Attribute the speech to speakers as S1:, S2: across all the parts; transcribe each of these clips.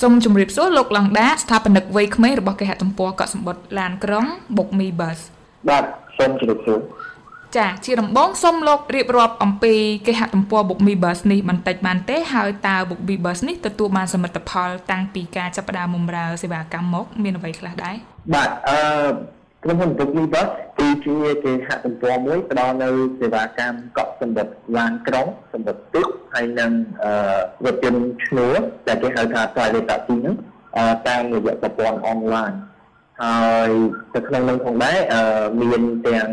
S1: សូមជម្រាបសួរលោកឡងដាស្ថាបនិកវ័យក្មេងរបស់គេហទំព័រកក់សម្បត្តិឡានក្រុង Book Me Bus
S2: បាទសូមជម្រាបសួរ
S1: ចាជាដំបូងសូមលោករៀបរាប់អំពីគេហទំព័រ Book Me Bus នេះបន្តិចបានទេហើយតើ Book Me Bus នេះទទួលបានសមិទ្ធផលតាំងពីការចាប់ផ្ដើមបម្រើសេវាកម្មមកមានអ្វីខ្លះដែរ
S2: បាទអឺក្រុមហ៊ុន Book Me Bus គឺជាគេហទំព័រមួយផ្ដល់នៅសេវាកម្មកក់សម្បត្តិឡានក្រុងសម្បត្តិទឹកហើយនិងអឺរថយន្តឈ្នួលដែលគេហៅថា private taxi ហ្នឹងតាមរយៈប្រព័ន្ធអនឡាញហើយនៅក្នុងនោះផងដែរមានទាំង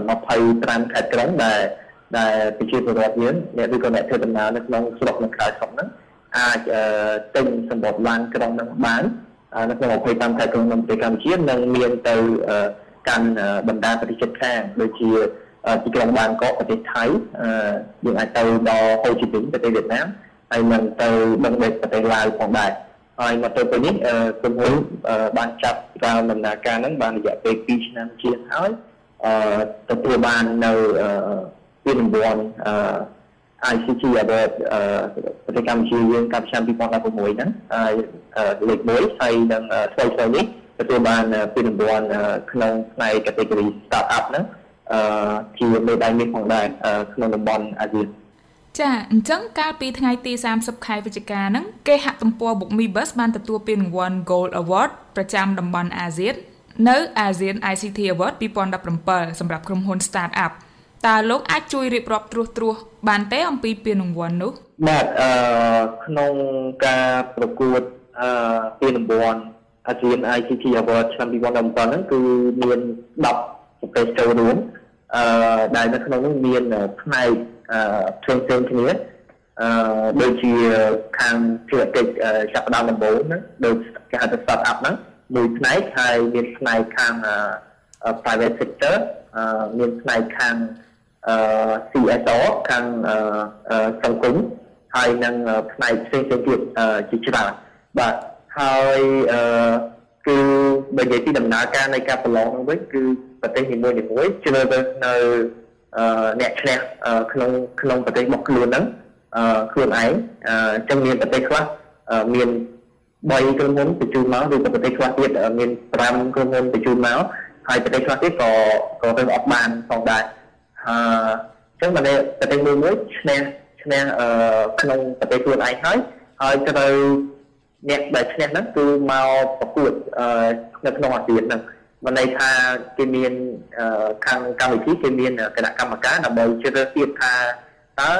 S2: 25ខេត្តក្រុងដែលដែលប្រជាពលរដ្ឋយើងអ្នកឬក៏អ្នកធ្វើដំណើរនៅក្នុងស្រុកនិងក្រៅស្រុកហ្នឹងអាចទិញសម្បត្តិឡានក្រុងហ្នឹងបាននៅក្នុង25ខេត្តក្រុងនៅប្រទេសកម្ពុជានិងមានទៅ កាន់បណ្ដាប្រទេសជិតខាងដូចជាទីក្រុងបាងកកប្រទេសថៃយើងអាចទៅដល់ហូជីមីញប្រទេសវៀតណាមហើយនឹងទៅបឹងបេតប្រទេសឡាវផងដែរហើយមកទៅពេលនេះក្រុមហ៊ុនបានចាប់ផ្ដើមដំណើរការហ្នឹងបានរយៈពេល2ឆ្នាំជាងហើយទទួលបាននៅពានរង្វាន់ ICT Award ប្រទេសកម្ពុជាយើងកាលឆ្នាំ2016ហ្នឹងហើយលេខ1ហើយនឹងស្វ័យស្វ័យនេះ ទទួលបានពានរង្វាន់ក្នុងផ្នែក category startup ហ្នឹងជាមេដាយមាសផងដែរក្នុងតំបន់អាស៊ាន
S1: ចាអញ្ចឹងកាលពីថ្ងៃទី30ខែវិច្ឆិកាហ្នឹងគេហាក់ទំព័រ BookMeBus បានទទួលពានរង្វាន់ Gold Award ប្រចាំតំបន់អាស៊ាននៅ ASEAN ICT Award 2017សម្រាប់ក្រុមហ៊ុន Startup តើលោកអាចជួយរៀបរាប់ត្រួសត្រាសបានទេអំពីពានរង្វាន់នោះ
S2: បាទអឺក្នុងការប្រកួតអឺពានរង្វាន់ ASEAN ICT Award ឆ្នាំ2017ហ្នឹងគឺមាន10ប្រទេសចូលរួមអឺដែលនៅក្នុងនោះមានផ្នែកអឺផ្សេងផ្សេងគ្នាអឺដូចជាខាងភារកិច្ចចាប់ផ្ដើមដំបូងហ្នឹងដូចគេហៅថា startup ហ្នឹងមួយផ្នែកហើយមានផ្នែកខាង private sector មានផ្នែកខាង CSO ខាងសង្គមហើយនឹងផ្នែកផ្សេងៗទៀតជាច្រើនបាទ ហើយគឺបើនិយាយពីដំណើរការនៃការប្រឡងនោះវិញគឺប្រទេសនីមួយៗជ្រើសរើសនៅអ្នកឈ្នះក្នុងក្នុងប្រទេសរបស់ខ្លួនហ្នឹងខ្លួនឯងអញ្ចឹងមានប្រទេសខ្លះមាន3ក្រុមហ៊ុនបញ្ជូនមកឬក៏ប្រទេសខ្លះទៀតមាន5ក្រុមហ៊ុនបញ្ជូនមកហើយប្រទេសខ្លះទៀតក៏ក៏ទៅអត់បានផងដែរអឺអញ្ចឹងមកប្រទេសមួយមួយឈ្នះឈ្នះអឺក្នុងប្រទេសខ្លួនឯងហើយហើយត្រូវ អ្នកដែលឈ្នះហ្នឹងគឺមកប្រកួតអឺនៅក្នុងអាស៊ានហ្នឹងមិនន័យថាគេមានខាងកម្មវិធីគេមានគណៈកម្មការដើម្បីជ្រើសរើសទៀតថាតើ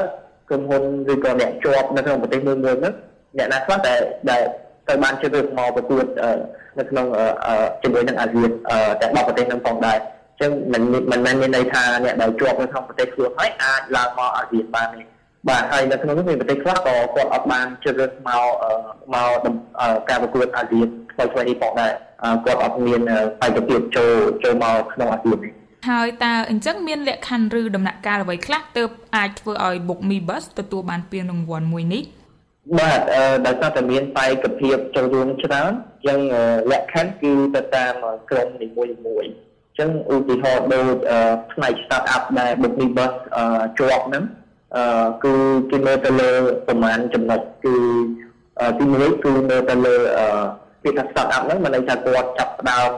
S2: ក្រុមហ៊ុនឬក៏អ្នកជាប់នៅក្នុងប្រទេសមួយមួយហ្នឹងអ្នកណាខ្លះដែលដែលត្រូវបានជ្រើសរើសមកប្រកួតនៅក្នុងជាមួយនឹងអាស៊ានតែ10ប្រទេសនឹងផងដែរអញ្ចឹងមិនមិនមែនមានន័យថាអ្នកដែលជាប់នៅក្នុងប្រទេសខ្លួនហើយអាចឡើងមកអាស៊ានបានទេ បាទហើយនៅក្នុងនោះមានប្រទេសខ្លះក៏គាត់អត់បានជ្រើសរើសមកមកការប្រកួតអាស៊ានថ្មីថ្មីនេះផងដែរគាត់អត់មានបេក្ខភាពចូលចូលមកក្នុងអាស៊ាននេះ
S1: ហើយតើអញ្ចឹងមានលក្ខខណ្ឌឬដំណាក់កាលអ្វីខ្លះទើបអាចធ្វើឲ្យ Book Me Bus ទទួលបានពានរង្វាន់មួយនេះ
S2: បាទដោយសារតែមានបេក្ខភាពចូលរួមច្រើនអញ្ចឹងលក្ខខណ្ឌគឺទៅតាមក្រុមនីមួយមួយអញ្ចឹងឧទាហរណ៍ដូចផ្នែក startup ដែល Book Me Bus ជាប់ហ្នឹង គឺគេមើលទៅលើប្រមាណចំណុចគឺទី1គឺមើលទៅលើពាក្យថា startup ហ្នឹងមិនន័យថាគាត់ចាប់ផ្ដើម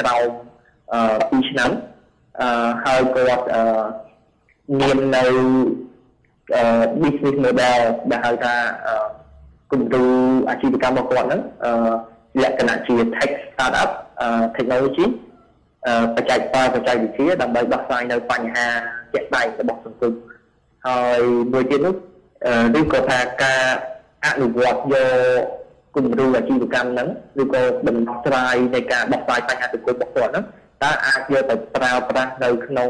S2: ក្រោម2ឆ្នាំហើយគាត់មាននៅ business model ដែលហៅថាគំរូអាជីវកម្មរបស់គាត់ហ្នឹងលក្ខណៈជា tech startup technology បច្ចេកបច្ចេកវិទ្យាដើម្បីដោះស្រាយនៅបញ្ហាជាក់ស្ដែងរបស់សង្គម ហើយមួយទៀតនោះឬក៏ថាការអនុវត្តយកគំរូអាជីវកម្មហ្នឹងឬក៏ដំណោះស្រាយនៃការដោះស្រាយបញ្ហាសង្គមរបស់គាត់ហ្នឹងតើអាចយកទៅប្រើប្រាស់នៅក្នុង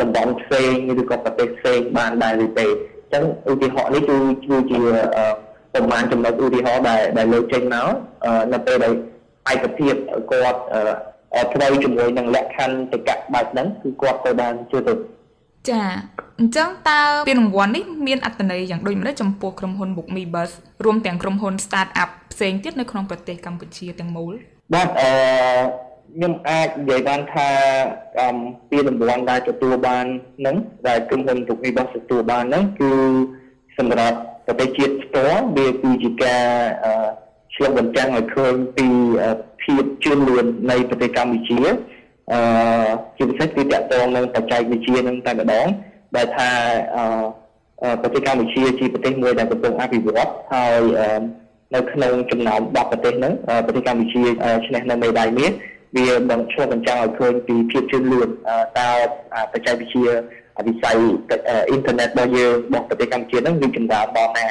S2: តំបន់ផ្សេងឬក៏ប្រទេសផ្សេងបានដែរឬទេអញ្ចឹងឧទាហរណ៍នេះគឺគឺជាប្រមាណចំណុចឧទាហរណ៍ដែលដែលលើកចេញមកនៅពេលដែលឯកភាពគាត់ត្រូវជាមួយនឹងលក្ខខណ្ឌតកៈបែបហ្នឹងគឺគាត់ទៅបានជឿទៅ
S1: ចាអញ្ចឹងតើពានរង្វាន់នេះមានអត្ថន័យយ៉ាងដូចម្តេចចំពោះក្រុមហ៊ុន Bookme Bus រួមទាំងក្រុមហ៊ុន Startup ផ្សេងទៀតនៅក្នុងប្រទេសកម្ពុជាទាំងមូល
S2: បាទអឺខ្ញុំអាចនិយាយបានថាពានរង្វាន់ដែលទទួលបានហ្នឹងដែលក្រុមហ៊ុន Bookme Bus ទទួលបានហ្នឹងគឺសម្រាប់ប្រប្រទេសជាតិផ្ទាល់វាគឺជាការឆ្លុះបញ្ចាំងឲ្យឃើញពីភាពជឿនលឿននៃប្រទេសកម្ពុជា អឺជាពិសេសគឺតកតងនឹងបច្ចេកវិទ្យានឹងតែម្ដងដែលថាអឺប្រទេសកម្ពុជាជាប្រទេសមួយដែលកំពុងអភិវឌ្ឍហើយនៅក្នុងចំណោម10ប្រទេសហ្នឹងប្រទេសកម្ពុជាឈ្នះនៅមេដាយមាសវានឹងឆ្លុះបញ្ចាំងឲ្យឃើញពីភាពជឿនលឿនតើបច្ចេកវិទ្យាវិស័យអ៊ីនធឺណិតរបស់យើងរបស់ប្រទេសកម្ពុជាហ្នឹងវាចម្រើនដល់ណា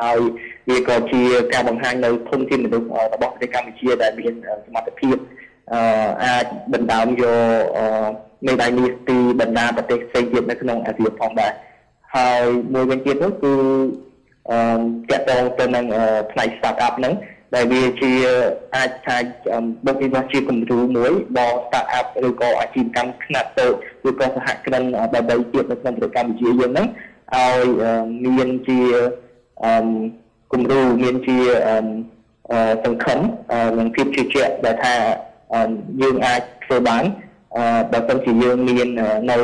S2: ហើយវាក៏ជាការបង្ហាញនៅធនធានមនុស្សរបស់ប្រទេសកម្ពុជាដែលមានសមត្ថភាព អាចដណ្ដើមយកមេដាយមាសពីបណ្ដាប្រទេសផ្សេងទៀតនៅក្នុងអាស៊ានផងដែរហើយមួយវិញទៀតនោះគឺអឺតកតងទៅនឹងផ្នែក start up ហ្នឹងដែលវាជាអាចថាបុគ្គលិកជាគំរូមួយដល់ start up ឬក៏អាជីវកម្មខ្នាតតូចឬក៏សហគ្រិនដបីទៀតនៅក្នុងប្រទេសកម្ពុជាយើងហ្នឹងឲ្យមានជាអឺគំរូមានជាអឺសង្ឃឹមនិងភាពជឿជាក់ដែលថា យើងអាចធ្វើបានបើមិនជាយើងមាននៅ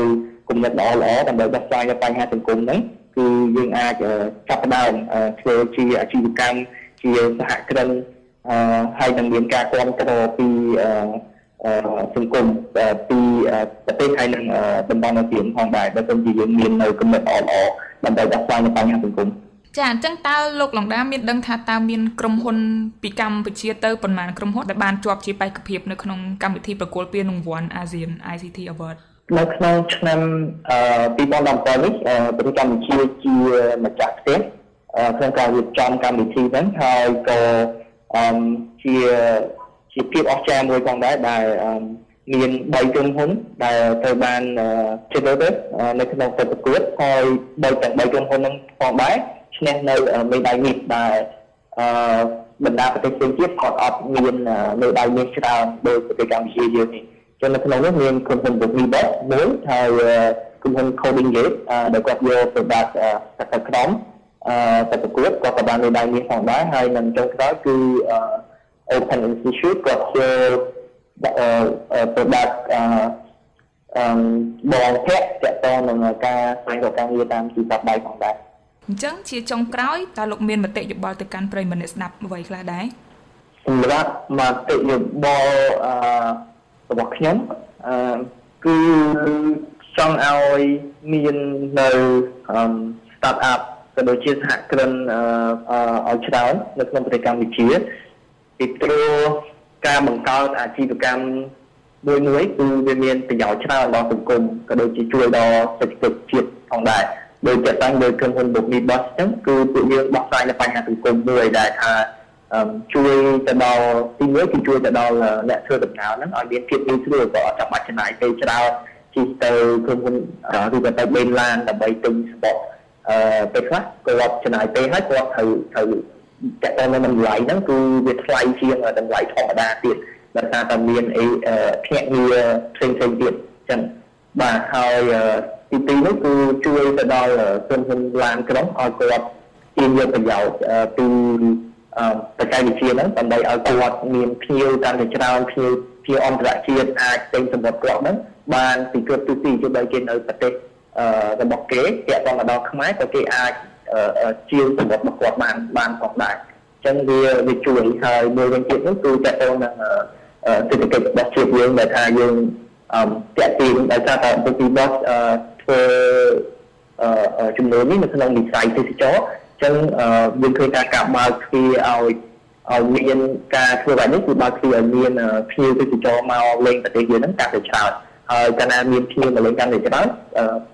S2: គំនិតល្អល្អដើម្បីដោះស្រាយបញ្ហាសង្គមហ្នឹងគឺយើងអាចចាប់ផ្ដើមធ្វើជាអាជីវកម្មជាសហគ្រិនហើយនឹងមានការគ្រប់គ្រងពីសង្គមពីប្រទេសហើយនឹងតំបន់អាស៊ានផងដែរបើមិនជាយើងមាននៅគំនិតល្អល្អដើម្បីដោះស្រាយបញ្ហាសង្គម
S1: ចាអញ្ចឹងតើលោកឡុងដាមានដឹងថាតើមានក្រុមហ៊ុនពីកម្ពុជាទៅប៉ុន្មានក្រុមហ៊ុនដែលបានជាប់ជាបេក្ខភាពនៅក្នុងកម្មវិធីប្រគល់ពានរង្វាន់ ASEAN ICT Award
S2: នៅក្នុងឆ្នាំ2017នេះប្រទេសកម្ពុជាជាម្ចាស់ផ្ទះក្នុងការរៀបចំកម្មវិធីហ្នឹងហើយក៏ជាជាភាពអស្ចារ្យមួយផងដែរដែលមាន3ក្រុមហ៊ុនដែលត្រូវបានជ្រើសរើសនៅក្នុងកិច្ចប្រកួតហើយដោយទាំង3ក្រុមហ៊ុនហ្នឹងផងដែរ ឈ្នះនៅមេដាយមាសដែលអឺបណ្ដាប្រទេសផ្សេងទៀតគាត់អត់មានមេដាយមាសច្រើនដោយប្រទេសកម្ពុជាយើងនេះចឹងនៅក្នុងនោះមានក្រុមហ៊ុន Bobibet មួយហើយក្រុមហ៊ុន Coding Gate ដែលគាត់យក product ទៅក្រុមអឺទៅប្រកួតគាត់ក៏បានមេដាយមាសផងដែរហើយនឹងចុងក្រោយគឺ Open Institute គាត់ជា product អឺអឺបងភ័ក្រតកតនឹងការស្វែងរកការងារតាមទីផ្សារដៃផងដែរ
S1: អញ្ចឹងជាចុងក្រោយតើលោកមានមតិយោបល់ទៅកាន់ប្រិយមិត្តស្ដាប់អ្វីខ្លះដែរ
S2: សម្រាប់មតិយោបល់អឺរបស់ខ្ញុំអឺគឺចង់ឲ្យមាននៅ start up ក៏ដូចជាសហគ្រិនអឺឲ្យច្រើននៅក្នុងប្រទេសកម្ពុជាពីព្រោះការបង្កើតអាជីវកម្មមួយមួយគឺវាមានប្រយោជន៍ច្រើនដល់សង្គមក៏ដូចជាជួយដល់សេដ្ឋកិច្ចជាតិផងដែរ ដោយចាត់តាំងដោយក្រុមហ៊ុន Book Me Boss អញ្ចឹងគឺពួកយើងដោះស្រាយនៅបញ្ហាសង្គមមួយដែលថាជួយទៅដល់ទីមួយគឺជួយទៅដល់អ្នកធ្វើដំណើរហ្នឹងឲ្យមានភាពងាយស្រួលក៏អត់ចាំបាច់ចំណាយពេលច្រើនជិះទៅក្រុមហ៊ុនឬក៏ទៅបេនឡានដើម្បីទិញស្បកអឺពេលខ្លះគាត់ចំណាយពេលហើយគាត់ត្រូវត្រូវតើតើនៅតម្លៃហ្នឹងគឺវាថ្លៃជាងតម្លៃធម្មតាទៀតដោយសារតែមានអីភ្នាក់ងារផ្សេងផ្សេងទៀតអញ្ចឹងបាទហើយ ទីពីរនោះគឺជួយទៅដល់ក្រុមហ៊ុនឡានក្រុងឲ្យគាត់ទាញយកប្រយោជន៍ពីបច្ចេកវិទ្យាហ្នឹងដើម្បីឲ្យគាត់មានភ្ញៀវកាន់តែច្រើនភ្ញៀវភ្ញៀវអន្តរជាតិអាចទិញសម្បត្តិគាត់ហ្នឹងបានពីគ្រប់ទិសទីទោះបីគេនៅប្រទេសរបស់គេទាក់ទងមកដល់ខ្មែរក៏គេអាចជាងសម្បត្តិរបស់គាត់បានបានផងដែរអញ្ចឹងវាវាជួយហើយមួយវិញទៀតនោះគឺទាក់ទងនឹងសេដ្ឋកិច្ចរបស់ជាតិយើងដែលថាយើងតាក់ទាញដោយសារតែបុគ្គលិករបស់ ធ្វើចំនួននេះនៅក្នុងវិស័យទេសចរចឹងយើងឃើញថាការបើកទ្វារឲ្យឲ្យមានការធ្វើបែបនេះគឺបើកទ្វារឲ្យមានភ្ញៀវទេសចរមកលេងប្រទេសយើងហ្នឹងកាន់តែច្រើនហើយកាលណាមានភ្ញៀវមកលេងកាន់តែច្រើន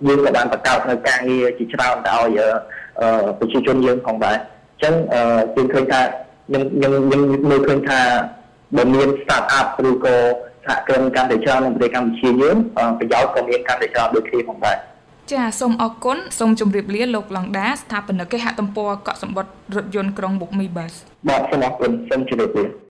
S2: យើងក៏បានបង្កើតនៅការងារជាច្រើនទៅឲ្យប្រជាជនយើងផងដែរអញ្ចឹងយើងឃើញថាខ្ញុំខ្ញុំខ្ញុំមើលឃើញថាបើមាន start up ឬក៏ សហគ្រិនកាន់តែច្រើននៅប្រទេសកម្ពុជាយើងប្រយោជន៍ក៏មានកាន់តែច្រើនដូចគ្នាផងដែរ
S1: ចាសូមអរគុណសូមជម្រាបលាលោកឡងដាស្ថាបនិកគេហទំព័រកក់សម្បត្តិរថយន្តក្រុងបុកមីបាស
S2: បាទសូមអរគុណសូមជម្រាបលា